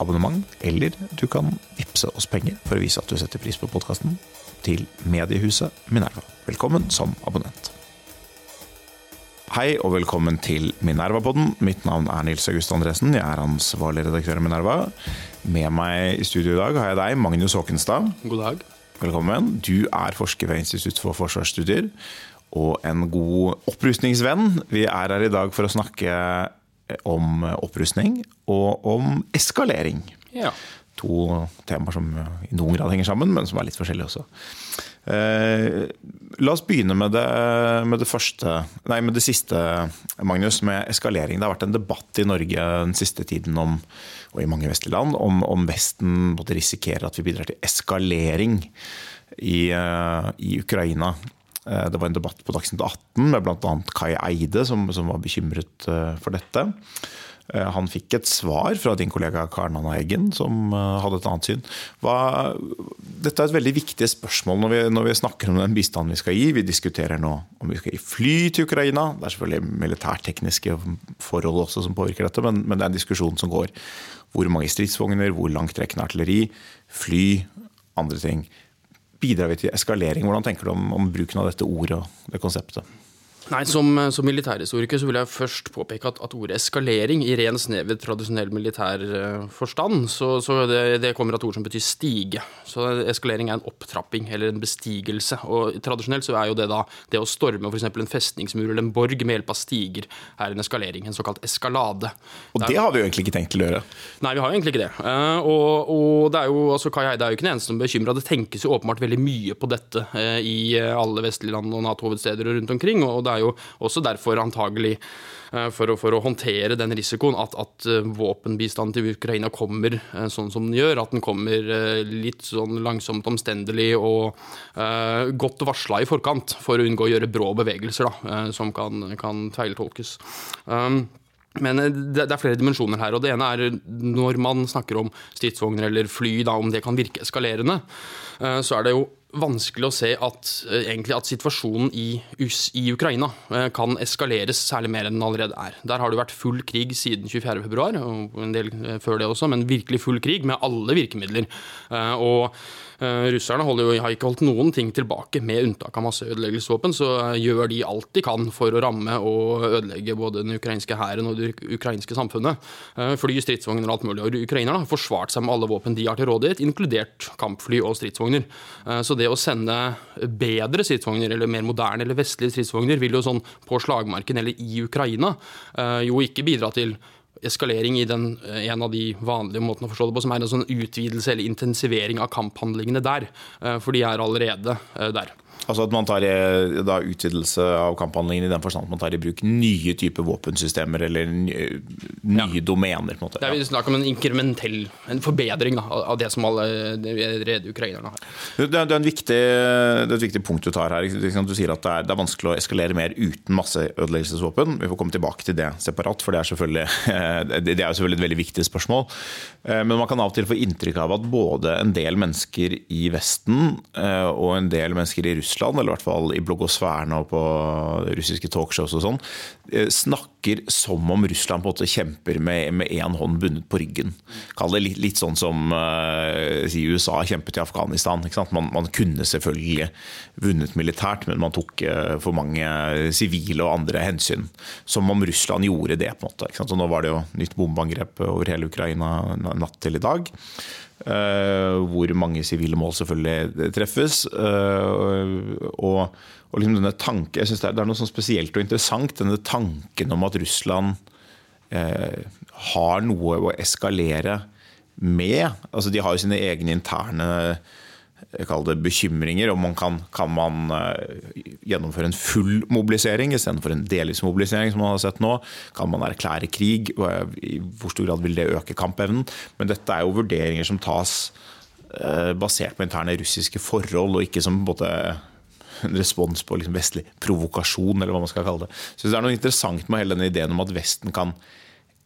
abonnement, eller du kan vippse oss penger for å vise at du setter pris på podkasten, til mediehuset Minerva. Velkommen som abonnent. Hei og velkommen til Minerva-podden. Mitt navn er Nils August Andresen. Jeg er ansvarlig redaktør i Minerva. Med meg i studio i dag har jeg deg, Magnus Håkenstad. God dag. Velkommen. Du er forsker ved Institutt for forsvarsstudier og en god opprustningsvenn. Vi er her i dag for å snakke om opprustning og om eskalering. Ja. To temaer som i noen grad henger sammen, men som er litt forskjellige også. Eh, la oss begynne med det, med det, første, nei, med det siste, Magnus, med eskalering. Det har vært en debatt i Norge den siste tiden om, og i mange vestlige land om, om Vesten måtte risikere at vi bidrar til eskalering i, uh, i Ukraina. Uh, det var en debatt på Dagsnytt 18 med bl.a. Kai Eide, som, som var bekymret uh, for dette. Eh, han fikk et svar fra din kollega Karen Anna Eggen, som eh, hadde et annet syn. Hva, dette er et veldig viktig spørsmål når vi, når vi, snakker om den bistanden vi skal gi. Vi diskuterer nå om vi skal gi fly til Ukraina. Det er selvfølgelig militærtekniske forhold også som påvirker dette, men, men det er en diskusjon som går. Hvor mange stridsvogner, hvor langtrekkende artilleri, fly, andre ting. Bidrar vi til eskalering? Hvordan tenker du om, om bruken av dette ordet og det konseptet? Nei, Som, som militærhistoriker så vil jeg først påpeke at, at ordet eskalering i ren, snever, tradisjonell militær uh, forstand, så, så det, det, kommer av et ord som betyr stige. Så eskalering er en opptrapping eller en bestigelse. Og Tradisjonelt så er jo det da det å storme f.eks. en festningsmur eller en borg med hjelp av stiger, er en eskalering. En såkalt eskalade. Og det har vi jo egentlig ikke tenkt til å gjøre. Nei, vi har jo egentlig ikke det. Uh, og, og, det er jo, altså Kai Eide er jo ikke den eneste som er bekymra. Det tenkes jo åpenbart veldig mye på dette i alle vestlige land og Nato-hovedsteder rundt omkring. og det er jo også derfor antagelig eh, for å, for å, håndtere den risikoen at, at eh, våpenbistanden til Ukraina kommer eh, sånn som den gjør. At den kommer litt sånn langsomt omstendelig og uh, godt varsla i forkant, for å unngå å gjøre brå bevegelser da, som kan, kan feiltolkes. Um, men det er flere dimensjoner her. og Det ene er når man snakker om stridsvogner eller fly, da, om det kan virke eskalerende. Så er det jo vanskelig å se at, eh, at situasjonen i, i, Ukraina eh, kan eskaleres særlig mer enn den allerede er. Der har det vært full krig siden 24.2, og en del eh, før det også, men virkelig full krig med alle virkemidler. Og russerne jo, har ikke holdt noen ting tilbake, med unntak av masseødeleggelsesvåpen. Så gjør de alt de kan for å ramme og ødelegge både den ukrainske hæren og det ukrainske samfunnet. Fly, stridsvogner og alt mulig. Og ukrainerne har forsvart seg med alle våpen de har til rådighet, inkludert kampfly og stridsvogner. Så det å sende bedre stridsvogner, eller mer moderne eller vestlige stridsvogner, vil jo sånn på slagmarken eller i Ukraina eh, jo ikke bidra til eskalering i den, eh, en av de vanlige måtene å forstå det på, som er en sånn utvidelse eller intensivering av kamphandlingene der. Eh, for de er allerede der. Altså at man tar i, da, utvidelse av kamphandlingen i den forstand at man tar i bruk nye typer våpensystemer eller nye, nye ja. domener? på en måte. Det er snakk om en inkrementell en forbedring da, av det som allerede ukrainerne har. Det er, det, er viktig, det er, et viktig punkt du tar her. Du sier at det er, det er vanskelig å eskalere mer uten masseødeleggelsesvåpen. Vi får komme tilbake til det separat, for det er selvfølgelig, det er selvfølgelig et veldig viktig spørsmål. Eh, men man kan av og til få inntrykk av at både en del mennesker i Vesten eh, og en del mennesker i Russland Russland, eller i hvert fall i bloggosfæren og på russiske talkshows og sånn, eh, snakker som om Russland på en måte kjemper med én hånd bundet på ryggen. Kall det litt, litt sånn som uh, USA kjempet i Afghanistan. Man, man, kunne selvfølgelig vunnet militært, men man tok uh, for mange sivile og andre hensyn. Som om Russland gjorde det. på en måte. Nå var det jo nytt bombeangrep over hele Ukraina natt til i dag. Eh, hvor mange sivile mål selvfølgelig treffes. Eh, og, og liksom denne tanke, jeg synes det er, noe sånn spesielt og interessant, denne tanken om at Russland eh, har noe å eskalere med. Altså, de har jo sine egne interne kall det bekymringer. Om man kan, kan man uh, gjennomføre en full mobilisering istedenfor en delvis mobilisering, som man har sett nå? Kan man erklære krig? I hvor stor grad vil det øke kampevnen? Men dette er jo vurderinger som tas eh, basert på interne russiske forhold, og ikke som både en respons på liksom vestlig provokasjon, eller hva man skal kalle det. Så det er noe interessant med hele denne ideen om at Vesten kan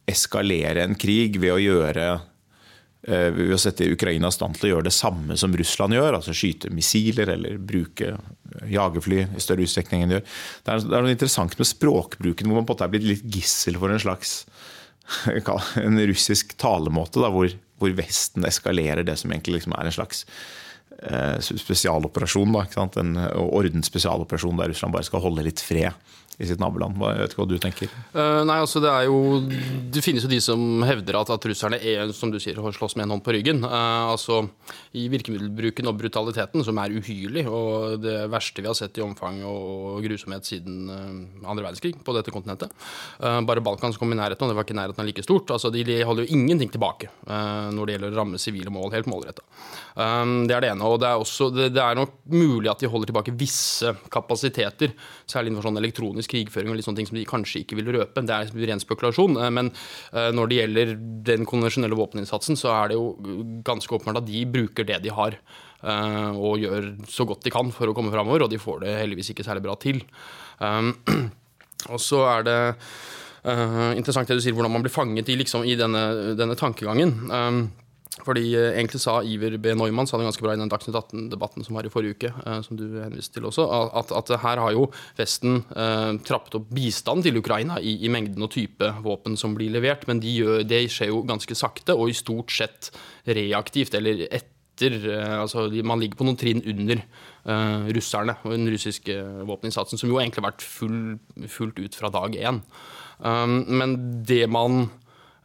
eskalere en krig ved å gjøre eh, ved å sette Ukraina i stand til å gjøre det samme som Russland gjør, altså skyte missiler eller bruke jagerfly i større utstrekning enn de gjør. Det er, det er noe interessant med språkbruken, hvor man på en måte er blitt litt gissel for en slags en russisk talemåte, da, hvor, hvor, Vesten eskalerer det som egentlig liksom er en slags eh, spesialoperasjon. Da, en ordensspesialoperasjon der Russland bare skal holde litt fred i sitt naboland. Jeg vet ikke hva du tenker? Uh, nei, altså Det er jo Det finnes jo de som hevder at, at russerne er, som du sier, slåss med en hånd på ryggen. Uh, altså I virkemiddelbruken og brutaliteten, som er uhyrlig, og det verste vi har sett i omfang og grusomhet siden uh, andre verdenskrig på dette kontinentet. bare Balkan som kom i nærheten, og det var ikke nærheten av like stort. altså De, de holder jo ingenting tilbake når det gjelder å ramme sivile mål, helt målretta. det er det ene. og det er, også, det, det er nok mulig at de holder tilbake visse kapasiteter, særlig innenfor sånn elektronisk økonomisk krigføring og litt sånne ting som de kanskje ikke vil røpe. Det er ren spekulasjon. Eh, men eh, når det gjelder den konvensjonelle våpeninnsatsen, så er det jo ganske åpenbart at de bruker det de har. Eh, og gjør så godt de kan for å komme framover, og de får det heldigvis ikke særlig bra til. Og så er det interessant det du sier, hvordan man blir fanget i, liksom, i denne, denne tankegangen. Fordi eh, Egentlig sa Iver B. Neumann sa det ganske bra i den Dagsnytt 18-debatten som var i forrige uke, eh, som du henviste til også, at, at her har jo Vesten eh, trappet opp bistand til Ukraina i, i, mengden og type våpen som blir levert, men de gjør, det skjer jo ganske sakte og i stort sett reaktivt, eller etter eh, altså Man ligger på noen trinn under eh, russerne og den russiske våpeninnsatsen, som jo egentlig har vært full, fullt ut fra dag én. Um, men det man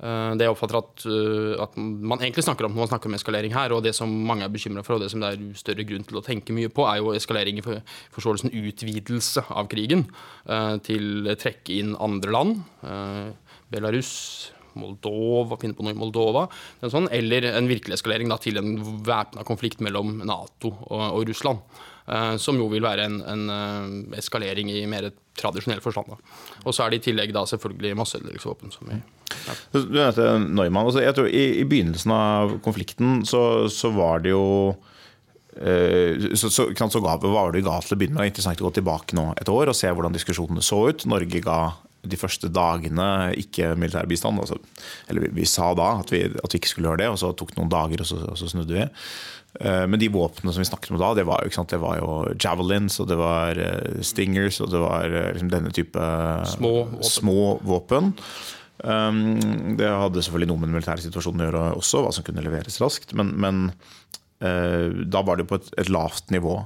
det jeg oppfatter at, eh, at, man egentlig snakker om når man snakker om eskalering her, og det som mange er bekymra for, og det som det er større grunn til å tenke mye på, er jo eskalering i forståelsen utvidelse av krigen eh, til å trekke inn andre land. Belarus, Moldova, finne på noe i Moldova, sånn, eller en virkelig eskalering da, til en væpna konflikt mellom Nato og, og Russland. Uh, som jo vil være en, en uh, eskalering i mer tradisjonell forstand. Og så er det i tillegg da selvfølgelig masseødeleggelsesvåpen. ja. Du nevnte Neumann. Altså, jeg tror i, i, begynnelsen av konflikten så, så var det jo eh, så, så, så var det ga til å begynne med. Det er interessant å gå tilbake nå et år og se hvordan diskusjonene så ut. Norge ga de første dagene ikke militær bistand. Altså, eller vi, vi, sa da at vi, at vi, ikke skulle gjøre det, og så tok det noen dager, og så, og så snudde vi. Eh, men de våpnene som vi snakket om da, det var, jo, det var jo javelins, og det var eh, stingers, og det var liksom denne type små våpen. Små våpen. Um, det hadde selvfølgelig noe med den militære situasjonen å gjøre også, hva som kunne leveres raskt. Men, men uh, da var det på et, et lavt nivå.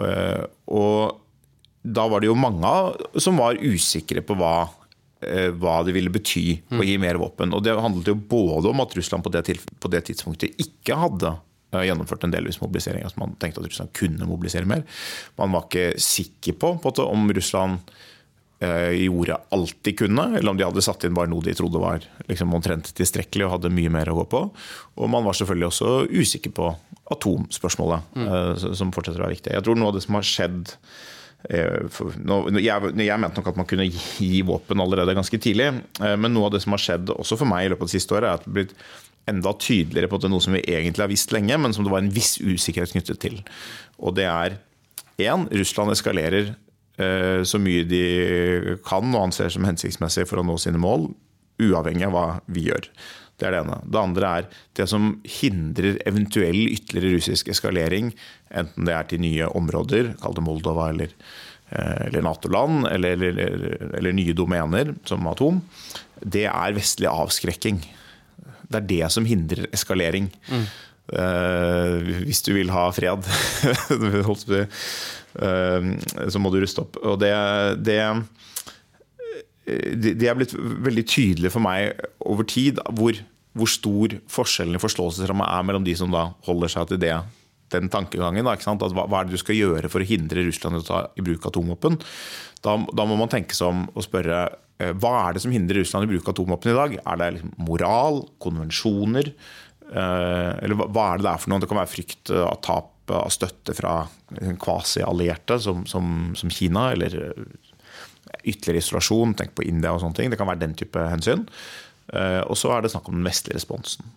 Uh, og da var det jo mange som var usikre på hva, hva det ville bety å gi mer våpen. Og det handlet jo både om at Russland på det, på det tidspunktet ikke hadde gjennomført en delvis mobilisering. Altså man tenkte at Russland kunne mobilisere mer. Man var ikke sikker på, på om Russland Eh, gjorde alt de kunne, eller om de hadde satt inn bare noe de trodde var liksom, omtrent tilstrekkelig og hadde mye mer å gå på. Og man var selvfølgelig også usikker på atomspørsmålet, mm. Eh, som fortsetter å være viktig. Jeg tror noe av det som har skjedd eh, jeg, jeg, mente nok at man kunne gi våpen allerede ganske tidlig. Men noe av det som har skjedd også for meg i løpet av det siste året, er at det har blitt enda tydeligere på noe som vi egentlig har visst lenge, men som det var en viss usikkerhet knyttet til. Og det er én, Russland eskalerer Eh, så mye de kan og anser som hensiktsmessig for å nå sine mål, uavhengig av hva vi gjør. Det er det ene. Det andre er det som hindrer eventuell ytterligere russisk eskalering, enten det er til nye områder, kall det Moldova eller, eh, eller Nato-land, eller, eller, eller, nye domener, som atom, det er vestlig avskrekking. Det er det som hindrer eskalering. Mm. Uh, hvis du vil ha fred. uh, så må du ruste opp. Og det, det, det er blitt veldig tydelig for meg over tid hvor, hvor stor forskjellen i forståelsesramma er mellom de som da holder seg til det, den tankegangen. Da, hva, hva, er det du skal gjøre for å hindre Russland i å ta i bruk atomvåpen? Da, da, må man tenke seg om og spørre eh, hva er det som hindrer Russland i bruk av atomvåpen i dag? Er det liksom moral, konvensjoner? Eh, eller hva er det det er for noe? Det kan være frykt av tap av støtte fra kvasi-allierte som, som, som, Kina, eller ytterligere isolasjon, tenk på India og sånne ting. Det kan være den type hensyn. Eh, og så er det snakk om den vestlige responsen.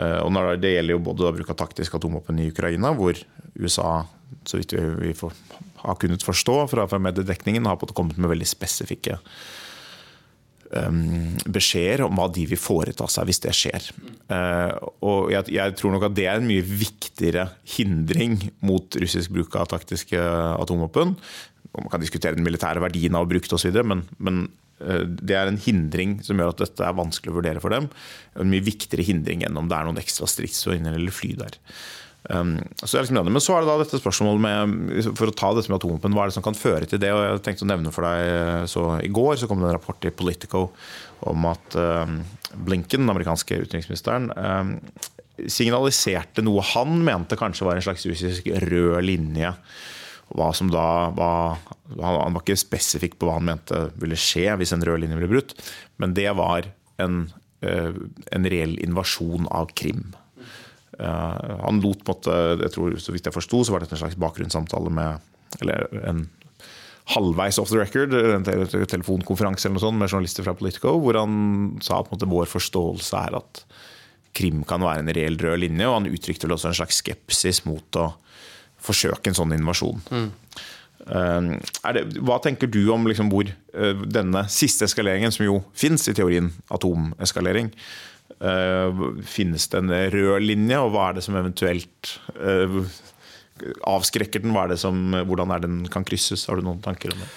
Og det gjelder jo både bruk av taktisk atomvåpen i Ukraina, hvor USA, så vidt vi får, har kunnet forstå fra, mediedekningen, har kommet med veldig spesifikke beskjeder om hva de vil foreta seg hvis det skjer. Uh, og jeg, tror nok at det er en mye viktigere hindring mot russisk bruk av taktiske atomvåpen. Og man kan diskutere den militære verdien av å bruke det osv., men, men uh, det er en hindring som gjør at dette er vanskelig å vurdere for dem. En mye viktigere hindring enn om det er noen ekstra stridsvogner eller fly der. Um, så jeg liksom Men så er det da dette spørsmålet med For å ta dette med atomvåpen, hva er det som kan føre til det? Og jeg tenkte å nevne for deg eh, så I går så kom det en rapport i Politico om at um, Blinken, den amerikanske utenriksministeren, um, signaliserte noe han mente kanskje var en slags russisk rød linje. Hva som da var, Han var ikke spesifikk på hva han mente ville skje hvis en rød linje ble brutt, men det var en, uh, en reell invasjon av Krim. Eh, han lot måte, jeg tror, Så vidt jeg forsto, så var dette en slags bakgrunnssamtale med Eller en halvveis off the record, en telefonkonferanse eller noe sånt med journalister fra Politico, hvor han sa at måte, vår forståelse er at Krim kan være en reell rød linje, og han uttrykte vel også en slags skepsis mot å forsøke en sånn invasjon. Mm. Det, hva tenker du om liksom hvor uh, denne siste eskaleringen, som jo fins i teorien atomeskalering, finnes det en rød linje, og hva er det som eventuelt uh, avskrekker den? Er som, hvordan er den kan krysses? Har du noen tanker om det?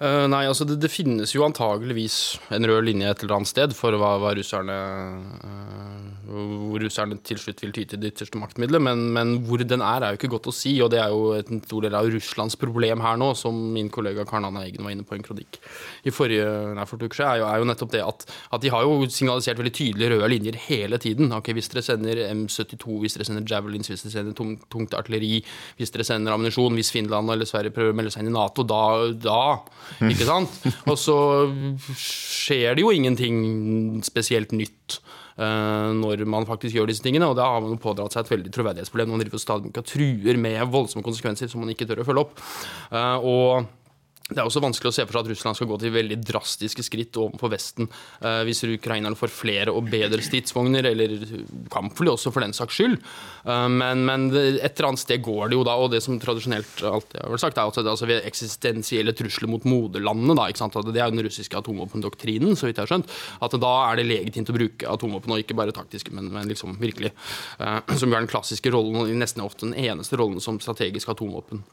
Uh, nei, altså det, det, finnes jo antageligvis en rød linje et eller annet sted for hva, hva russerne Hvor russerne til slutt vil ty til det ytterste maktmiddelet, men, men, hvor den er, er jo ikke godt å si. Og det er jo en stor del av Russlands problem her nå, som min kollega Karen Anna Eggen var inne på i en kronikk i forrige nei, for uker siden, er, er, jo nettopp det at, at, de har jo signalisert veldig tydelige røde linjer hele tiden. Ok, Hvis dere sender M72, hvis dere sender Javelins, hvis dere sender tungt, tungt artilleri, hvis dere sender ammunisjon, hvis Finland eller Sverige prøver å melde seg inn i Nato, da, da ikke sant? Og så skjer det jo ingenting spesielt nytt når man faktisk gjør disse tingene. Og da har man pådratt seg et veldig troverdighetsproblem. Man driver stadig og truer med voldsomme konsekvenser som man ikke tør å følge opp. Uh, og det er også vanskelig å se for seg at Russland skal gå til veldig drastiske skritt overfor Vesten eh, hvis ukrainerne får flere og bedre stridsvogner, eller kampfly også, for den saks skyld. Eh, men, men, et eller annet sted går det jo da, og det som tradisjonelt alltid har vært sagt, er at det altså eksistensielle trusler mot moderlandene. Da, ikke sant? At det er jo den russiske atomvåpendoktrinen, så vidt jeg har skjønt. At da er det legitimt å bruke atomvåpen, og ikke bare taktiske, men, men liksom virkelig. Eh, som jo er den klassiske rollen, nesten ofte den eneste rollen som strategisk atomvåpen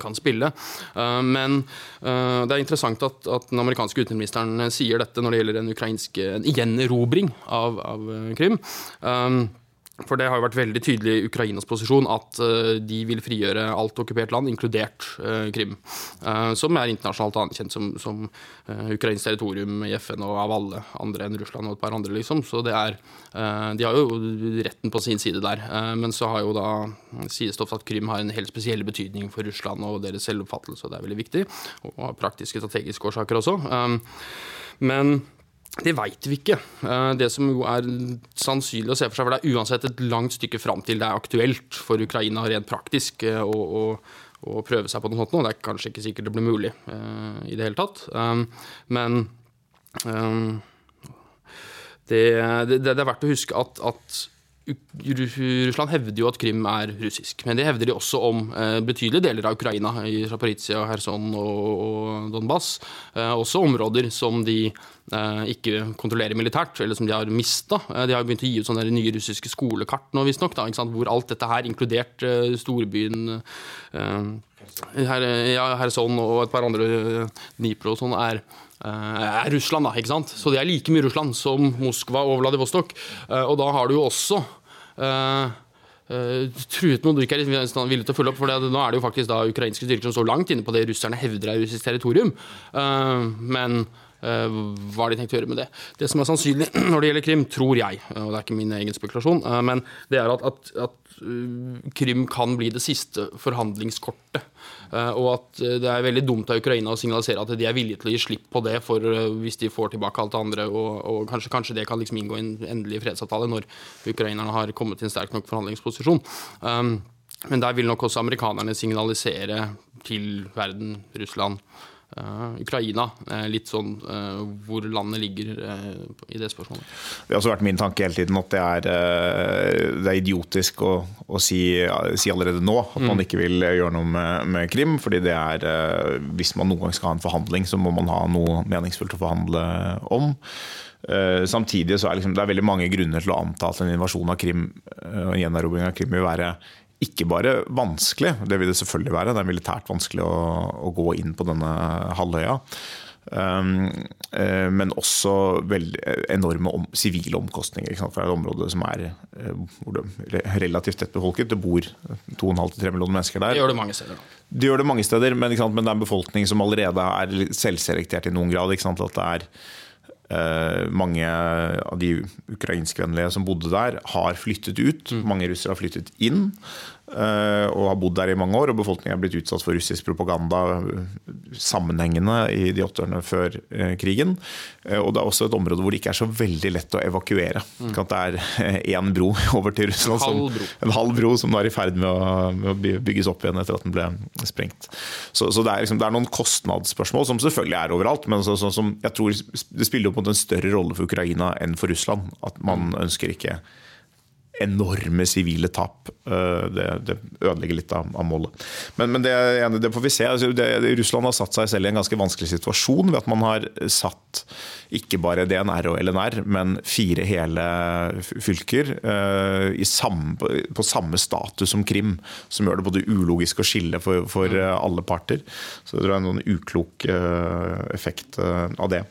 kan spille. Eh, men eh, det er interessant at, at, den amerikanske utenriksministeren sier dette når det gjelder en ukrainsk gjenerobring av, av Krim. For det har jo vært veldig tydelig i Ukrainas posisjon at uh, de vil frigjøre alt okkupert land, inkludert uh, Krim. Uh, som er internasjonalt anerkjent som, som ukrainsk territorium i FN og av alle andre enn Russland og et par andre, liksom. Så det er De har jo retten på sin side der. men så har jo da sies det ofte at Krim har en helt spesiell betydning for Russland og deres selvoppfattelse, og det er veldig viktig. Og praktiske strategiske årsaker også. men det veit vi ikke. Eh, det som jo er sannsynlig å se for seg, for det er uansett et langt stykke fram til det er aktuelt for Ukraina rent praktisk eh, å, å, å prøve seg på noe sånt nå. Det er kanskje ikke sikkert det blir mulig uh, i det hele tatt. Men det, det, det, er verdt å huske at, at Russland hevder jo at Krim er russisk, men det hevder de også om eh, betydelige deler av Ukraina, i Zaporizjzja, Kherson og, og Donbas. Eh, også områder som de eh, ikke kontrollerer militært, eller som de har mista. Eh, de har begynt å gi ut sånne nye russiske skolekart nå, visstnok, hvor alt dette her, inkludert eh, storbyen eh, her, ja, Kherson og et par andre, Dnipro og sånn, er er Russland, da. ikke sant? Så det er like mye Russland som Moskva og Vladivostok. Og da har du jo også uh, truet noe du ikke er villig til å følge opp. For det, nå er det jo faktisk da ukrainske styrker som står langt inne på det russerne hevder er russisk territorium. Uh, men hva har de tenkt å gjøre med det? Det som er sannsynlig når det gjelder Krim, tror jeg, og det er ikke min egen spekulasjon, men det er at, at, at Krim kan bli det siste forhandlingskortet Eh, og at eh, det er veldig dumt av Ukraina å signalisere at de er villige til å gi slipp på det for eh, hvis de får tilbake alt det andre. Og, og kanskje, kanskje, det kan liksom inngå i en endelig fredsavtale når ukrainerne har kommet til en sterk nok forhandlingsposisjon. Men der vil nok også amerikanerne signalisere til verden, Russland, Uh, Ukraina, uh, litt sånn uh, hvor landet ligger i det spørsmålet. Det har også vært min tanke hele tiden at det er, det er idiotisk å, å si, si, allerede nå at mm. man ikke vil gjøre noe med, med, Krim. fordi det er, Hvis man noen gang skal ha en forhandling, så må man ha noe meningsfullt å forhandle om. Samtidig så er liksom, det er veldig mange grunner til å anta at en invasjon av Krim og gjenerobring av Krim vil være ikke bare vanskelig, det vil det selvfølgelig være. Det er militært vanskelig å, å gå inn på denne halvøya. Um, uh, men også veldig enorme om, sivile omkostninger. For det er et område som er uh, relativt tett befolket. Det bor 2,5-3 millioner mennesker der. Det gjør det mange steder. Det gjør det mange steder, men, men det er en befolkning som allerede er selvselektert i noen grad. At det er uh, mange av de ukrainskvennlige som bodde der, har flyttet ut. Mm. Mange russere har flyttet inn. Eh, og har bodd der i mange år. Og befolkningen er blitt utsatt for russisk propaganda sammenhengende i de åtte årene før eh, krigen. Eh, og det er også et område hvor det ikke er så veldig lett å evakuere. Mm. Det er én bro over til Russland, en halv bro, som, en halv bro som nå er i ferd med å, med å, bygges opp igjen etter at den ble sprengt. Så, så det, er liksom, det, er noen kostnadsspørsmål som selvfølgelig er overalt, men så, så, som jeg tror det spiller opp mot en større rolle for Ukraina enn for Russland. At man ønsker ikke enorme sivile tap. Eh, det, det, ødelegger litt av, av målet. Men, men det, det, får vi se. Altså, Russland har satt seg selv i en ganske vanskelig situasjon ved at man har satt ikke bare DNR og LNR, men fire hele fylker uh, samme, på samme status som Krim. Som gjør det både ulogisk å skille for, for uh, alle parter. Så det er en noen uklok uh, effekt av det.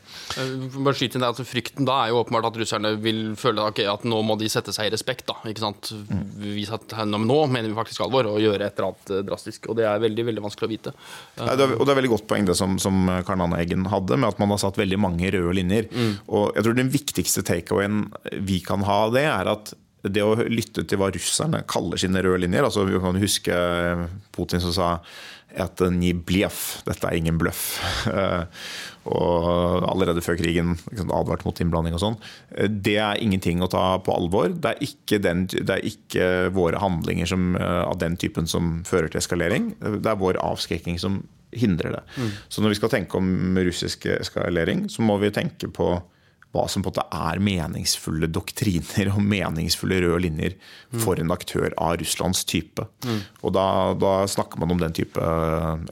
Bare skyte inn det, altså Frykten da er jo åpenbart at russerne vil føle okay, at nå må de sette seg i respekt. da, ikke sant? Mm. Vise at nå mener vi faktisk alvor og gjøre et eller annet drastisk. og Det er veldig veldig vanskelig å vite. Ja, det er, og det er veldig godt poeng det som, som Karl Anne Eggen hadde, med at man har satt veldig mange røde linjer. Mm. Og jeg tror Den viktigste takeawayen vi kan ha av det, er at det å lytte til hva russerne kaller sine røde linjer altså Vi kan huske Putin som sa at ni dette er ingen bløff. og allerede før krigen advart mot innblanding og sånn. Det er ingenting å ta på alvor. Det er ikke, den, det er ikke våre handlinger som, av den typen som fører til eskalering. Det er vår avskrekking som hindrer det. Mm. Så når vi skal tenke om russisk eskalering, så må vi tenke på hva som på en måte er meningsfulle doktriner og meningsfulle røde linjer for en aktør av Russlands type. Mm. Og da, da, snakker man om den type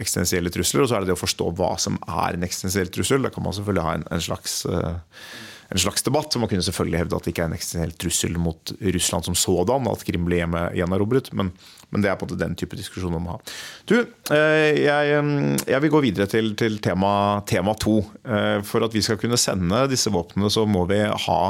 eksistensielle trusler, og så er det det å forstå hva som er en eksistensiell trussel. Da kan man selvfølgelig ha en, en slags uh, en slags debatt. Man kunne selvfølgelig hevde at det ikke er en eksistensiell trussel mot Russland som sådan, at Krim ble gjenerobret. Men, men det er på en måte den type diskusjon man må ha. Du, eh, jeg, jeg vil gå videre til, til tema, tema to. Eh, for at vi skal kunne sende disse våpnene, så må vi ha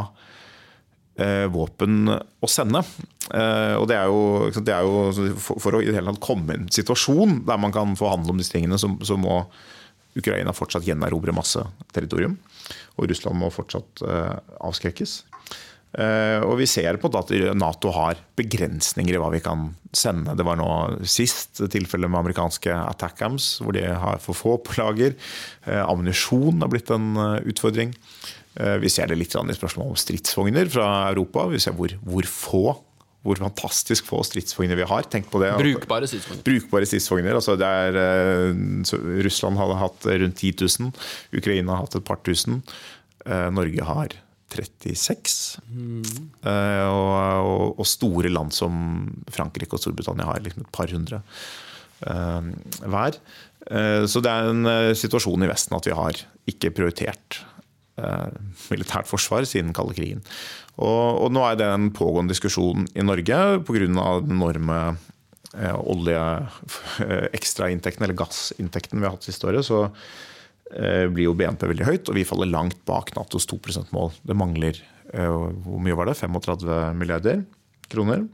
eh, våpen å sende. Og det er jo, det er jo For å i det hele tatt komme i en situasjon der man kan forhandle om disse tingene, så, så må Ukraina fortsatt gjenerobre masse territorium og Russland må fortsatt eh, avskrekkes. Eh, og vi ser på at Nato har begrensninger i hva vi kan sende. Det var nå sist tilfellet med amerikanske attackams, hvor de har for få på lager. Eh, ammunisjon har blitt en utfordring. Vi ser det litt i spørsmålet om stridsvogner fra Europa. Vi ser hvor, hvor få hvor fantastisk få stridsvogner vi har. Tenk på det. Brukbare stridsvogner. Brukbare stridsvogner. Altså er, uh, Russland hadde hatt rundt 10 000. Ukraina har hatt et par tusen. Uh, Norge har 36. Mm. Uh, og, og, og, store land som Frankrike og Storbritannia har liksom et par hundre hver. så det er en situasjon i Vesten at vi har ikke prioritert militært forsvar siden kalde krigen. Og, og nå er det en pågående diskusjon i Norge pga. den enorme eh, olje eh, ekstrainntekten, eller gassinntekten vi har hatt siste året, så eh, blir jo BNP veldig høyt, og vi faller langt bak Natos 2 %-mål. Det mangler eh, hvor mye var det? 35 milliarder kroner.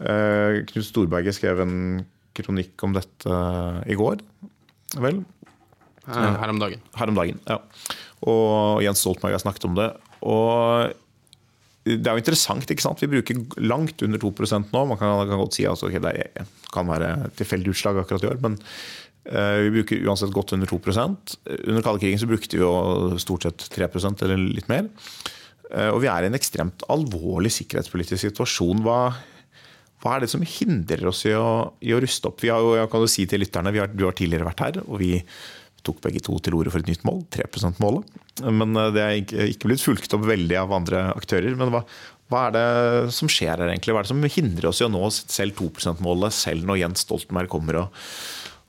Eh, Knut Storberget skrev en kronikk om dette i går, vel? Her om dagen. Her om dagen, ja. Og Jens Stoltenberg har snakket om det. Og det er jo interessant. ikke sant? Vi bruker langt under 2% nå. Man kan, kan godt si at okay, det kan være tilfeldig utslag akkurat i år, men uh, vi bruker uansett godt under 2% Under kalde krigen så brukte vi jo stort sett 3% eller litt mer. Uh, og vi er i en ekstremt alvorlig sikkerhetspolitisk situasjon. Hva, hva er det som hindrer oss i å, i å ruste opp? Vi har jo, jeg kan jo si til lytterne, vi har, Du har tidligere vært her, og vi tok begge to til orde for et nytt mål, 3 %-målet. Men det er ikke blitt fulgt opp veldig av andre aktører. Men hva, hva er det som skjer her egentlig? Hva er det som hindrer oss i å nå selv 2 %-målet, selv når Jens Stoltenberg kommer og,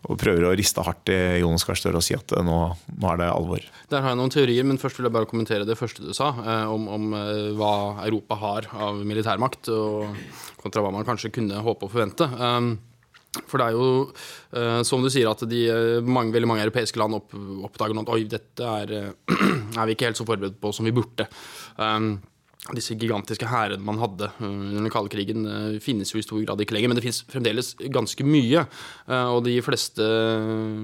og prøver å riste hardt i Jonas Gahr Støre og si at nå, nå, er det alvor? Der har jeg noen teorier, men først vil jeg bare kommentere det første du sa, eh, om, om eh, hva Europa har av militærmakt, og, kontra hva man kanskje kunne håpe og forvente. For det er jo, uh, som du sier, at de, mange, veldig mange europeiske land opp, oppdager nå at oi, dette er, er, vi ikke helt så forberedt på som vi burde. Um, disse gigantiske hærene man hadde eh, under den kalde krigen, eh, finnes jo i stor grad ikke lenger. Men det finnes fremdeles ganske mye. Eh, og de fleste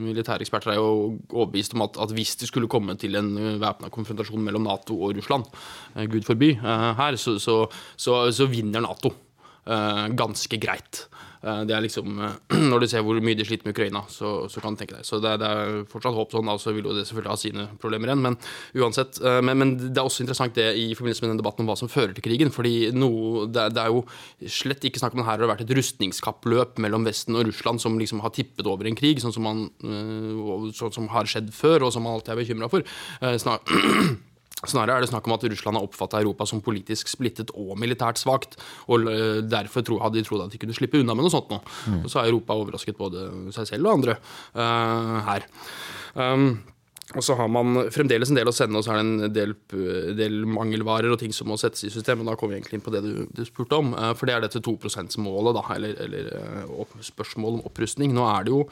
militære eksperter er jo overbevist om at, at hvis det skulle komme til en væpna konfrontasjon mellom Nato og Russland, gud forby, her, så, så, så, så vinner Nato ganske greit. Eh, det er liksom, eh, Når du ser hvor mye de sliter med Ukraina, så, så kan du tenke deg. Så det, det er fortsatt håp sånn, altså vil jo det selvfølgelig ha sine problemer igjen. Men uansett, eh, men, men, det er også interessant det i forbindelse med den debatten om hva som fører til krigen. fordi noe, det, det, er jo slett ikke snakk om at her har vært et rustningskappløp mellom Vesten og Russland som liksom har tippet over en krig, sånn som, man, sånn som har skjedd før, og som man alltid er bekymra for. Snar Snarere er det snakk om at Russland har oppfatta Europa som politisk splittet og militært svakt. Og Derfor derfor hadde de trodd at de kunne slippe unna med noe sånt nå. Mm. Og så har Europa overrasket både seg selv og andre uh, her. Um, og så har man fremdeles en del å sende, og så er det en del, del, mangelvarer og ting som må settes i system. og Da kommer vi egentlig inn på det du, du spurte om. Eh, for det er dette 2 %-målet, eller, eller eh, spørsmålet om opprustning. Nå er det jo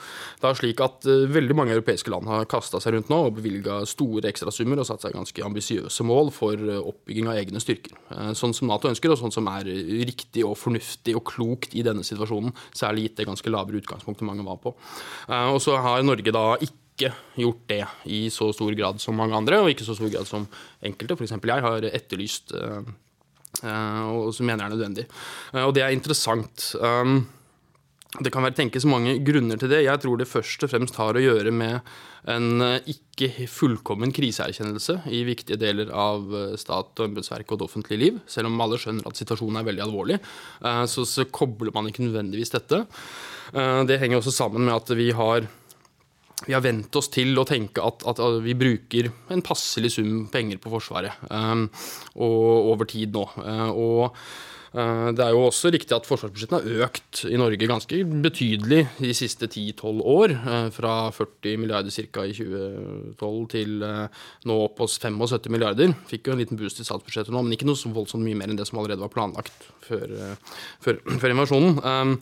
det slik at eh, veldig mange europeiske land har kasta seg rundt nå og bevilga store ekstrasummer og satt seg ganske ambisiøse mål for oppbygging av egne styrker. Sånn som Nato ønsker, og sånn som er riktig og fornuftig og klokt i denne situasjonen. Særlig gitt det ganske lavere utgangspunktet mange var på. Og så har Norge da ikke ikke gjort det i så stor grad som mange andre, og ikke så stor grad som enkelte, f.eks. jeg, har etterlyst, uh, og som mener er nødvendig. Uh, og det er interessant. Um, det kan være tenkes mange grunner til det. Jeg tror det først og fremst har å gjøre med en ikke fullkommen kriseerkjennelse i viktige deler av stat og embetsverk og det offentlige liv. Selv om alle skjønner at situasjonen er veldig alvorlig, så, så kobler man ikke nødvendigvis dette. Det henger også sammen med at vi har vi har vent oss til å tenke at, at, vi bruker en passelig sum penger på Forsvaret um, og over tid nå. Uh, og uh, det er jo også riktig at forsvarsbudsjettene har økt i Norge ganske betydelig de siste 10-12 år. Uh, fra 40 milliarder ca. i 2012 til nå opp hos 75 milliarder. Fikk jo en liten boost i statsbudsjettet nå, men ikke noe så voldsomt mye mer enn det som allerede var planlagt før, før, før invasjonen. Um,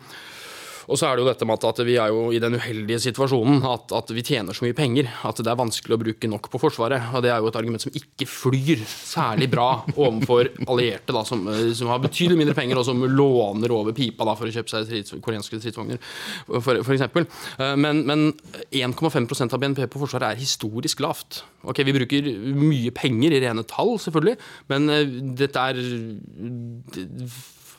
og så er det jo dette med at vi er jo i den uheldige situasjonen at, at, vi tjener så mye penger at det er vanskelig å bruke nok på Forsvaret. Og det er jo et argument som ikke flyr særlig bra overfor allierte da, som, som, har betydelig mindre penger, og som låner over pipa da, for å kjøpe seg strids, koreanske stridsvogner, f.eks. Eh, men, men 1,5% av BNP på Forsvaret er historisk lavt. Ok, Vi bruker mye penger i rene tall, selvfølgelig, men eh, dette er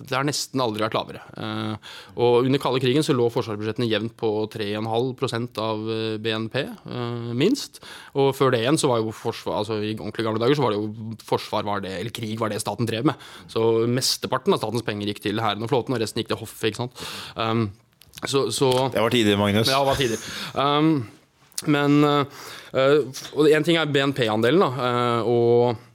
det har nesten aldri vært lavere. Eh, og under kalde krigen så lå forsvarsbudsjettene jevnt på 3,5 av eh, BNP, eh, minst. Og før det igjen så var jo forsvar, altså i ordentlig gamle dager så var det jo forsvar var det, eller krig var det staten drev med. Så mesteparten av statens penger gikk til hæren og flåten, og resten gikk til hoffet. ikke sant? Um, så, så, det var tider, Magnus. Ja, det var tider. Um, men uh, og Én ting er BNP-andelen, da. Og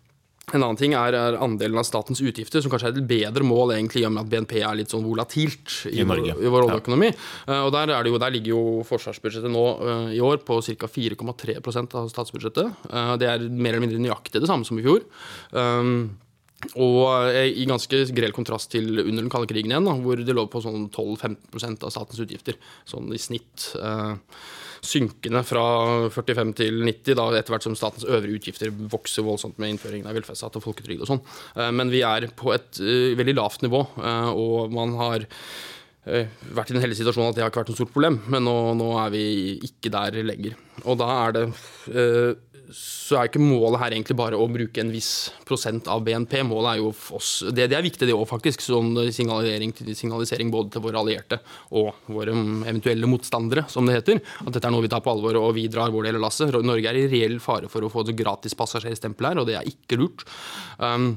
en annen ting er, er, andelen av statens utgifter, som kanskje er et bedre mål egentlig, i og med at BNP er litt sånn volatilt i, I, vår, i vår oljeøkonomi. Ja. Uh, og der, jo, der, ligger jo forsvarsbudsjettet nå uh, i år på ca. 4,3% av statsbudsjettet. Uh, det er mer eller mindre nøyaktig det samme som i fjor. Um, og i ganske grell kontrast til under den kalde krigen igjen, da, hvor det lå på sånn 12-15% av statens utgifter. Sånn i snitt. Eh, synkende fra 45 til 90, da etter hvert som statens øvrige utgifter vokser voldsomt med innføringen av velferdsstat og folketrygd og sånn. Eh, men vi er på et eh, veldig lavt nivå, og man har vært i den heldige situasjonen at det har ikke vært noe stort problem, men nå, nå er vi ikke der lenger. Og da er det så er ikke målet her egentlig bare å bruke en viss prosent av BNP. Målet er jo oss Det, det er viktig, det òg, faktisk. Sånn signalisering, signalisering, både til våre allierte og våre eventuelle motstandere, som det heter. At dette er noe vi tar på alvor, og vi drar vår del av lasset. Norge er i reell fare for å få et gratis passasjerstempel her, og det er ikke lurt. Um,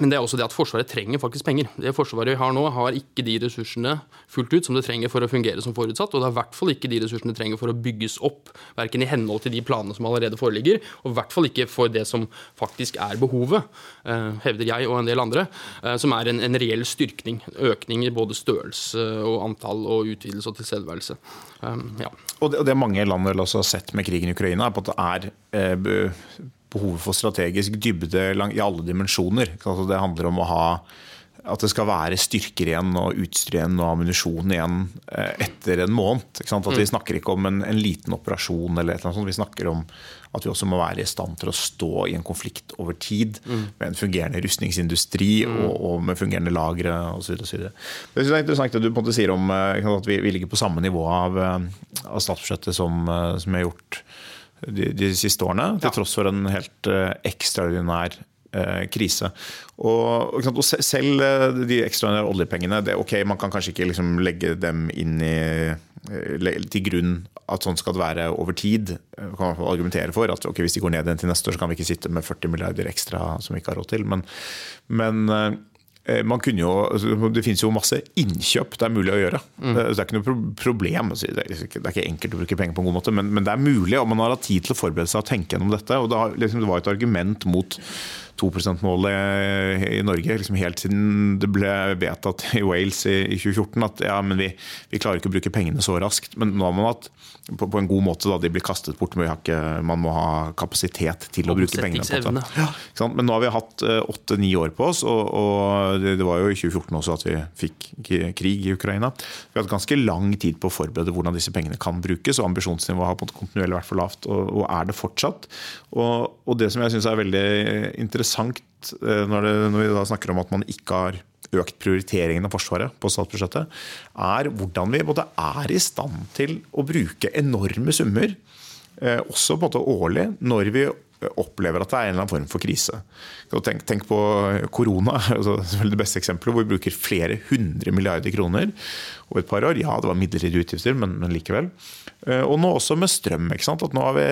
Men det er også det at Forsvaret trenger faktisk penger. Det Forsvaret vi har nå, har ikke de ressursene fullt ut som det trenger for å fungere som forutsatt. Og det er i hvert fall ikke de ressursene det trenger for å bygges opp, verken i henhold til de planene som allerede foreligger, og i hvert fall ikke for det som faktisk er behovet, eh, hevder jeg og en del andre, eh, som er en, en reell styrkning. Økning i både størrelse og antall og utvidelse og tilstedeværelse. Um, ja. Og det, og det mange land vel også har sett med krigen i Ukraina, er på at det er eh, behovet for strategisk dybde i alle dimensjoner. Altså det handler om å ha at det skal være styrker igjen og utstyr igjen og ammunisjon igjen eh, etter en måned. At Vi mm. snakker ikke om en, en liten operasjon, eller et eller annet sånt. vi snakker om at vi også må være i stand til å stå i en konflikt over tid. Mm. Med en fungerende rustningsindustri mm. og, og, med fungerende lagre osv. Det er interessant det du på en måte sier om eh, at vi, vi ligger på samme nivå av, eh, av statsbudsjettet som, som vi har gjort de, de siste årene, til tross for en helt uh, ekstraordinær uh, krise. Og, og, selv uh, de ekstraordinære oljepengene det, ok, Man kan kanskje ikke liksom legge dem inn i, til grunn at sånn skal det være over tid. Man kan argumentere for at okay, Hvis de går ned igjen til neste år, så kan vi ikke sitte med 40 milliarder ekstra som vi ikke har råd til. Men, men Eh, jo, altså, det finnes jo masse innkjøp det er mulig å gjøre. Mm. Det, er ikke noe problem. Altså, det er, ikke, enkelt å bruke penger på en god måte, men, men, det er mulig. Og man har hatt tid til å forberede seg og tenke gjennom dette. og Det, liksom, det var et argument mot 2 %-målet i Norge liksom helt siden det ble vedtatt i Wales i 2014 at ja, men vi, vi, klarer ikke å bruke pengene så raskt. Men nå har man hatt på, på en god måte, da, de blir kastet bort. Men ikke, man må ha kapasitet til å bruke pengene. på det. Ja, men nå har vi hatt eh, åtte-ni år på oss, og, og det, det, var jo i 2014 også at vi fikk krig i Ukraina. Vi har hatt ganske lang tid på å forberede hvordan disse pengene kan brukes, og ambisjonsnivået har på en kontinuerlig vært for lavt, og, og er det fortsatt. Og, og det som jeg syns er veldig interessant interessant eh, når, det, når, vi snakker om at man ikke har økt prioriteringen av Forsvaret på statsbudsjettet, er hvordan vi både er i stand til å bruke enorme summer, eh, også måte årlig, når vi opplever at det er en eller annen form for krise. Tenk, tenk på korona, altså det beste eksempelet, hvor vi bruker flere hundre milliarder kroner over et par år. Ja, det var midlertidige utgifter, men, men, likevel. Eh, og nå også med strøm. ikke? At nå har vi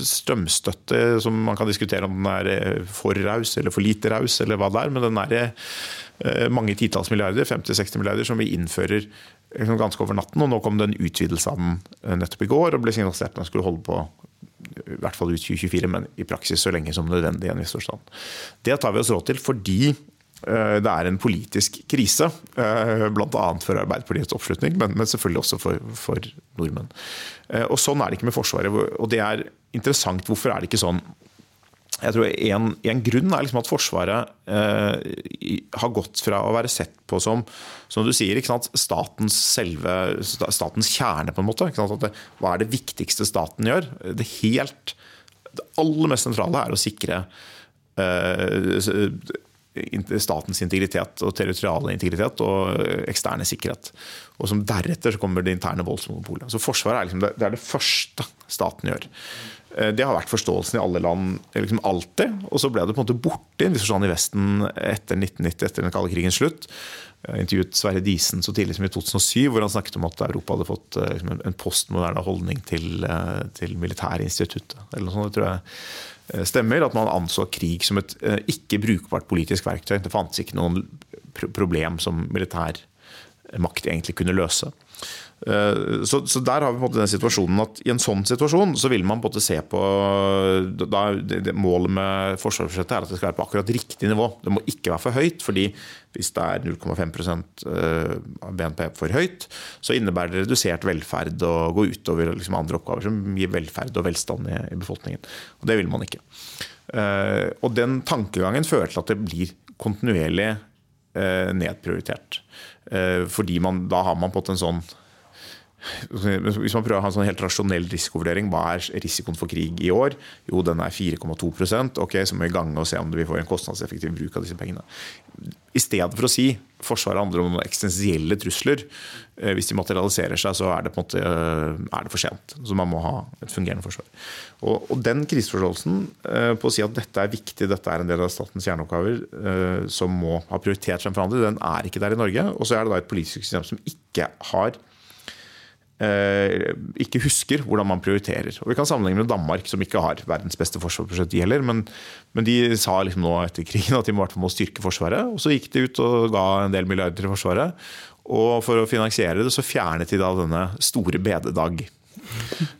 strømstøtte som man kan diskutere om den er for raus eller for lite raus, eller hva det er. Men den er eh, mange titalls milliarder, 50-60 milliarder, som vi innfører ganske over natten. Og nå kom det en utvidelse av den eh, nettopp i går, og ble signalisert at den skulle holde på i hvert fall ut 2024, men i praksis så lenge som nødvendig. i en viss forstand. Det tar vi oss råd til fordi eh, det er en politisk krise, eh, bl.a. for Arbeiderpartiets oppslutning, men, selvfølgelig også for, for, nordmenn. Eh, og Sånn er det ikke med Forsvaret. og Det er interessant. Hvorfor er det ikke sånn jeg tror en, en grunn er liksom at Forsvaret eh, har gått fra å være sett på som som du sier, statens, selve, statens kjerne, på en måte. Det, hva er det viktigste staten gjør? Det, helt, det aller mest sentrale er å sikre eh, statens integritet og territoriale integritet og eksterne sikkerhet. Og som Deretter så kommer det interne voldsmonopolet. Så Forsvaret er, liksom det, det, er det første staten gjør. Eh, det har vært forståelsen i alle land liksom alltid. Og så ble det på en måte borte i Vesten etter 1990, etter den kalde krigens slutt. Jeg intervjuet Sverre Disen så tidlig som i 2007, hvor han snakket om at Europa hadde fått eh, liksom, en postmoderne holdning til, eh, til militærinstituttet. Eller noe sånt, det tror jeg stemmer. At man anså krig som et ikke brukbart politisk verktøy. Det fantes ikke noen problem som militær makt egentlig kunne løse. Eh, så, så, der har vi på en måte den situasjonen at i en sånn situasjon så vil man på en måte se på da, det, Målet med forsvarsbudsjettet er at det skal være på akkurat riktig nivå. Det må ikke være for høyt. fordi hvis det er 0,5 eh, av BNP for høyt, så innebærer det redusert velferd og gå utover liksom andre oppgaver som gir velferd og velstand i, i befolkningen. Og Det vil man ikke. Eh, og den tankegangen fører til at det blir kontinuerlig nedprioritert. Fordi man, da har man på en sånn hvis man prøver å ha en sånn helt rasjonell risikovurdering, hva er risikoen for krig i år? Jo, den er 4,2% Ok, så må vi gange og se om vi får en kostnadseffektiv bruk av disse pengene. I stedet for å si Forsvaret handler om eksistensielle trusler. Eh, hvis de materialiserer seg, så er det på en måte eh, er det for sent. Så man må ha et fungerende forsvar. Og, og den kriseforståelsen eh, på å si at dette er viktig, dette er en del av statens kjerneoppgaver som må ha prioritet fremfor andre, den er ikke der i Norge. Og så er det da et politisk system som ikke har ikke husker hvordan man prioriterer. Og Vi kan sammenligne med Danmark, som ikke har verdens beste forsvarsbudsjett, heller. Men, men, de sa liksom nå etter krigen at de må, må styrke Forsvaret. Og så gikk de ut og ga en del milliarder til Forsvaret. Og for å finansiere det, så fjernet de da denne store bededag.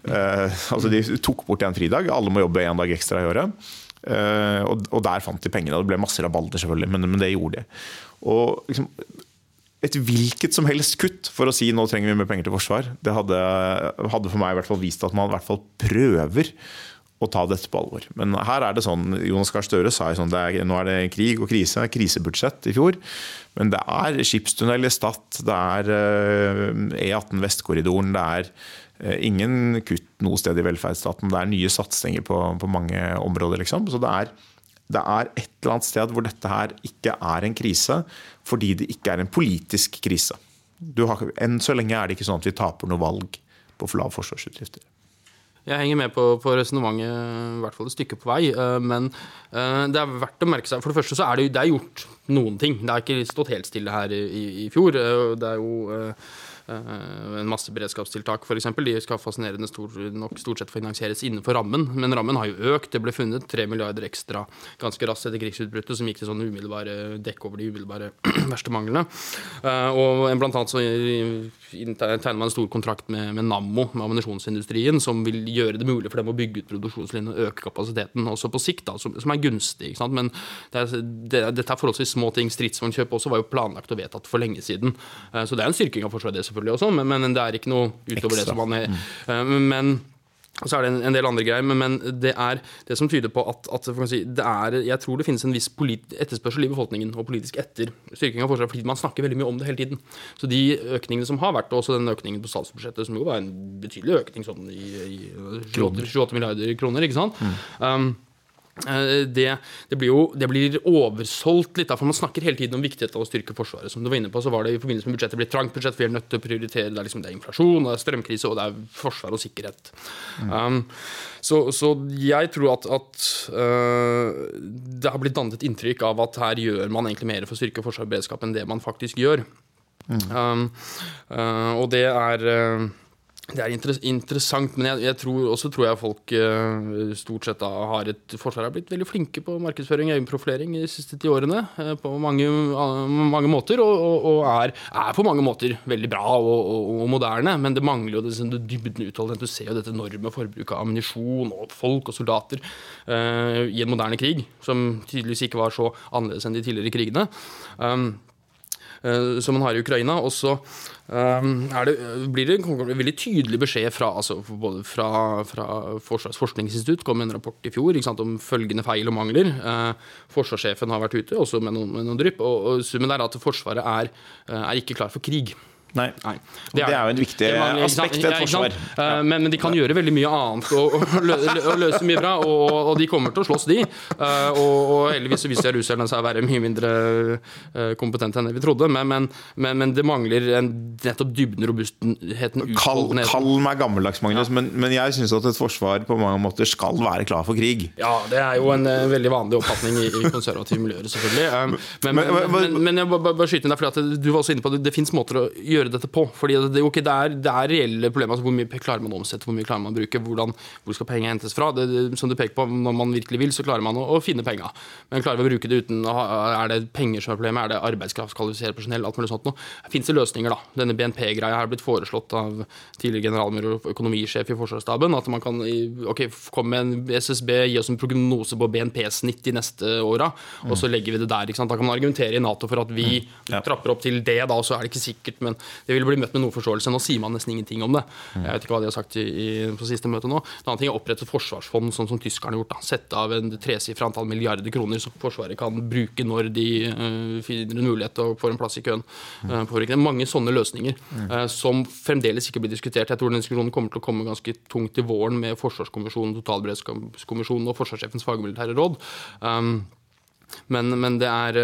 eh, altså De tok bort en fridag. Alle må jobbe én dag ekstra i året. Eh, og, og, der fant de pengene. Det ble masse rabalder, selvfølgelig, men, men det gjorde de. Og liksom, et hvilket som helst kutt for å si nå trenger vi mer penger til forsvar, det hadde, hadde for meg i hvert fall vist at man i hvert fall prøver å ta dette på alvor. Men her er det sånn, Jonas Gahr Støre sa sånn, det er, nå er det krig og krise, krisebudsjett i fjor. Men det er skipstunnel i Stad, det er E18 eh, Vestkorridoren, det er eh, ingen kutt noe sted i velferdsstaten. Det er nye satsinger på, på mange områder, liksom. Så det er det er et eller annet sted hvor dette her ikke er en krise, fordi det ikke er en politisk krise. Har, enn så lenge er det ikke sånn at vi taper noe valg på for lave forsvarsutgifter. Jeg henger med på, på resonnementet, i hvert fall et stykke på vei. Eh, men eh, det er verdt å merke seg For det første så er det, det er gjort noen ting. Det har ikke stått helt stille her i, i fjor. Eh, det er jo en masse beredskapstiltak f.eks. De skal fascinerende stor, nok stort sett finansieres innenfor rammen, men rammen har jo økt. Det ble funnet 3 milliarder ekstra ganske raskt etter krigsutbruddet, som gikk til sånn umiddelbare dekk over de umiddelbare verste manglene. Eh, og blant annet så tegner man en stor kontrakt med, med Nammo, med ammunisjonsindustrien, som vil gjøre det mulig for dem å bygge ut produksjonslinjen og øke kapasiteten også på sikt, da, som, som er gunstig. Men det er, det, dette er forholdsvis små ting. Stridsvognkjøp også var jo planlagt og vedtatt for lenge siden. Eh, så det er en styrking av Forsvaret, selvfølgelig også, men, men, det er ikke noe utover Ekstra. det som man er. Mm. Men så er det en, en del andre greier, men, men, det er det som tyder på at, at si, det er, jeg tror det finnes en viss etterspørsel i befolkningen og politisk etter styrking av Forsvaret, fordi man snakker veldig mye om det hele tiden. Så de økningene som har vært, og også den økningen på statsbudsjettet, som jo var en betydelig økning sånn i, i 28, 28 milliarder kroner, ikke sant. Mm. Um, Eh, det, det, blir jo det blir oversolgt litt, for man snakker hele tiden om viktigheten av å styrke Forsvaret. Som du var inne på, så var det i forbindelse med budsjettet blitt trangt budsjett, vi er nødt til å prioritere det er, liksom, det er inflasjon, det er strømkrise, og det er forsvar og sikkerhet. Mm. Um, så, så, jeg tror at, at uh, det har blitt dannet et inntrykk av at her gjør man egentlig mer for å styrke forsvar og beredskap enn det man faktisk gjør. Mm. Um, uh, og det er uh, det er interessant, men jeg, jeg tror, også tror jeg folk uh, stort sett da har et Forsvaret har blitt veldig flinke på markedsføring og egenprofilering de siste ti årene. Uh, på mange, uh, mange måter, og, og, og er, er, på mange måter veldig bra og, og moderne. Men det mangler jo det, det dybden utholdenhet. Du ser jo dette enorme forbruket av ammunisjon og folk og soldater i en moderne krig, som tydeligvis ikke var så annerledes enn de tidligere krigene. Um, som man har i Ukraina. Og så Um, det, blir det en veldig tydelig beskjed fra, altså, både fra, fra Forsvarets forskningsinstitutt kom en rapport i fjor sant, om følgende feil og mangler. Uh, forsvarssjefen har vært ute, også med noen, med noen drypp. Og, og summen er at Forsvaret er, eh, er ikke klar for krig. Nei. Nei. Det, er, det, er, jo en viktig mangler, aspekt i et forsvar. Ja. Eh, men, men, de kan gjøre veldig mye annet og, og, løse mye bra. Og, og, de kommer til å slåss, de. Eh, og, og heldigvis viser russerne seg å være mye mindre kompetent kompetente enn det vi trodde. Men, men, men det mangler en, nettopp dybden, robustheten. Kall, kall meg gammeldags, Magnus, ja. men, jeg syns at et forsvar på mange måter skal være klar for krig. Ja, det er jo en veldig vanlig oppfatning i, i konservative miljøer, selvfølgelig. Men, men, jeg bare, bare skyter inn der, for du var også inne på det, det fins måter å gjøre gjøre dette på. Fordi det, okay, det, er, det er, reelle problemer. Altså hvor mye klarer man å omsette, hvor mye klarer man å bruke, hvordan, hvor skal pengene hentes fra. Det, som du peker på, Når man virkelig vil, så klarer man å, å finne penga. Men klarer vi å bruke det uten ha, Er det penger som er problemet? Er det arbeidskraft, kvalifisert personell, alt mulig sånt noe? Fins det løsninger, da? Denne BNP-greia har blitt foreslått av tidligere generalmur og økonomisjef i Forsvarsstaben. At man kan ok, komme med en SSB, gi oss en prognose på BNP-snitt de neste åra, og så legger vi det der. Da kan man argumentere i Nato for at vi mm. trapper opp til det, da, og så er det ikke sikkert. men det vil bli møtt med noe forståelse. Nå sier man nesten ingenting om det. Jeg vet ikke hva de har sagt i, i, på siste møte nå. En annen ting er å opprette et forsvarsfond, sånn som tyskerne har gjort. Da. Sette av en tresifra antall milliarder kroner som Forsvaret kan bruke når de uh, finner en mulighet og får en plass i køen. Uh, Mange sånne løsninger uh, som fremdeles ikke blir diskutert. Jeg tror den diskusjonen kommer til å komme ganske tungt i våren med Forsvarskommisjonen, Totalberedskapskommisjonen og forsvarssjefens fagmilitære råd. Um, men, men det, er,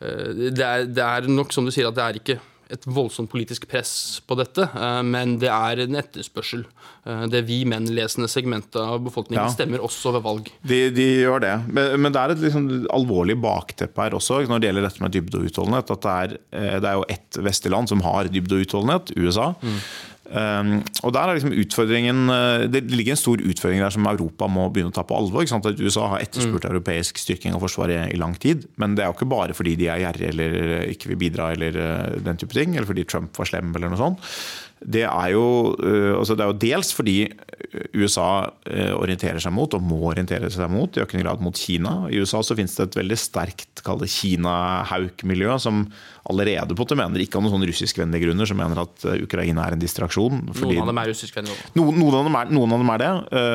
det, er, det er nok som du sier, at det er ikke et voldsomt politisk press på dette, eh, men det er en etterspørsel. Eh, det vi menn-lesende segmentet av befolkningen ja. stemmer også ved valg. De, de gjør det, men, men, det er et liksom alvorlig bakteppe her også når det gjelder dette med dybde og utholdenhet. at Det er, eh, det er jo ett vestlig land som har dybde og utholdenhet, USA. Mm. Um, og der er liksom utfordringen uh, Det ligger en stor utfordring der som Europa må begynne å ta på alvor. Ikke sant? At USA har etterspurt mm. europeisk styrking av Forsvaret i lang tid. Men det er jo ikke bare fordi de er gjerrige eller ikke vil bidra eller uh, den type ting, eller fordi Trump var slem eller noe sånt det er, jo, øh, altså det er jo dels fordi USA øh, orienterer seg mot, og må orientere seg mot, i økende grad mot Kina. I USA så finnes det et veldig sterkt Kina-hauk-miljø, som allerede på det mener, ikke av noen sånn russiskvennlige grunner, som mener at Ukraina er en distraksjon. noen av dem er russiskvennlige noen, noen, av dem er, noen av dem er det,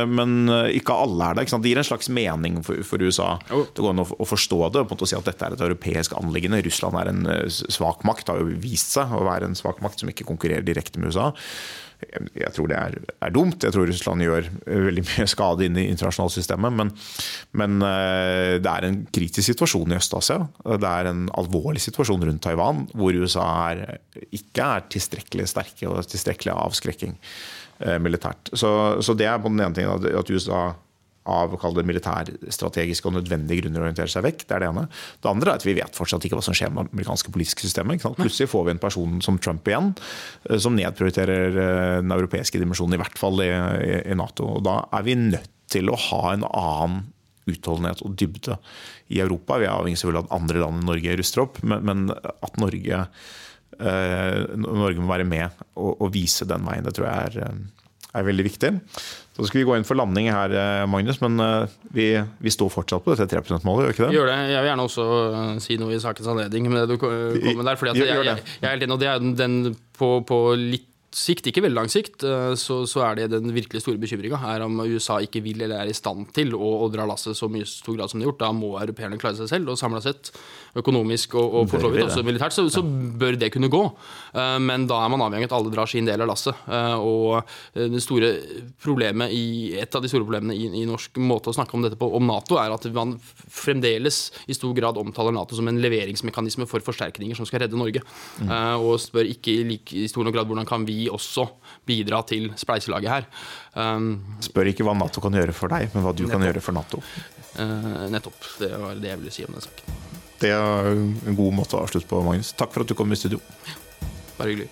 men ikke alle er det. Det gir en slags mening for, for USA oh. det går an å, å, forstå det og si at dette er et europeisk anliggende. Russland er en svak makt, har jo vist seg å være en svak makt som ikke konkurrerer direkte med USA. Jeg tror det er, er, dumt. Jeg tror Russland gjør veldig mye skade inn i internasjonale systemet. Men, men, eh, det er en kritisk situasjon i Øst-Asia. Det er en alvorlig situasjon rundt Taiwan, hvor USA er, ikke er tilstrekkelig sterke og tilstrekkelig avskrekking eh, militært. Så, så, det er på den ene tingen at USA av militærstrategiske og nødvendige grunner å orientere seg vekk. Det er det ene. Det andre er at vi vet fortsatt ikke hva som skjer med det amerikanske politiske systemet. Plutselig får vi en person som Trump igjen, eh, som nedprioriterer eh, den europeiske dimensjonen, i hvert fall i, i Nato. Og da er vi nødt til å ha en annen utholdenhet og dybde i Europa. Vi er avhengig selvfølgelig av at andre land enn Norge ruster opp, men, men at Norge, eh, Norge, må være med og, og, vise den veien, det tror jeg er, er veldig viktig. Så skal vi gå inn for landing her, eh, Magnus, men eh, vi, vi står fortsatt på dette 3 %-målet, gjør ikke det? Gjør det. Jeg vil gjerne også eh, si noe i sakens anledning med det du kommer der. fordi jeg, jeg, jeg, er helt enig, og det er den på, på litt sikt, ikke veldig lang sikt, eh, så, så er det den virkelig store bekymringa. Er om USA ikke vil eller er i stand til å, å dra lasset så mye stor grad som de har gjort. Da må europeerne klare seg selv. Og samla sett, økonomisk og, og for så vidt også militært, så, så, bør det kunne gå. Eh, men da er man avhengig av at alle drar sin del av lasset. Eh, og det store problemet i, et av de store problemene i, i norsk måte å snakke om dette på, om Nato, er at man fremdeles i stor grad omtaler Nato som en leveringsmekanisme for forsterkninger som skal redde Norge. Mm. Og spør ikke i, like, i stor grad hvordan kan vi også bidra til spleiselaget her. Um, Spør ikke hva Nato kan gjøre for deg, men hva du nettopp. kan gjøre for Nato. Uh, nettopp. Det var det jeg ville si om den saken. Det er en god måte å avslutte på, Magnus. Takk for at du kom i studio. Bare hyggelig.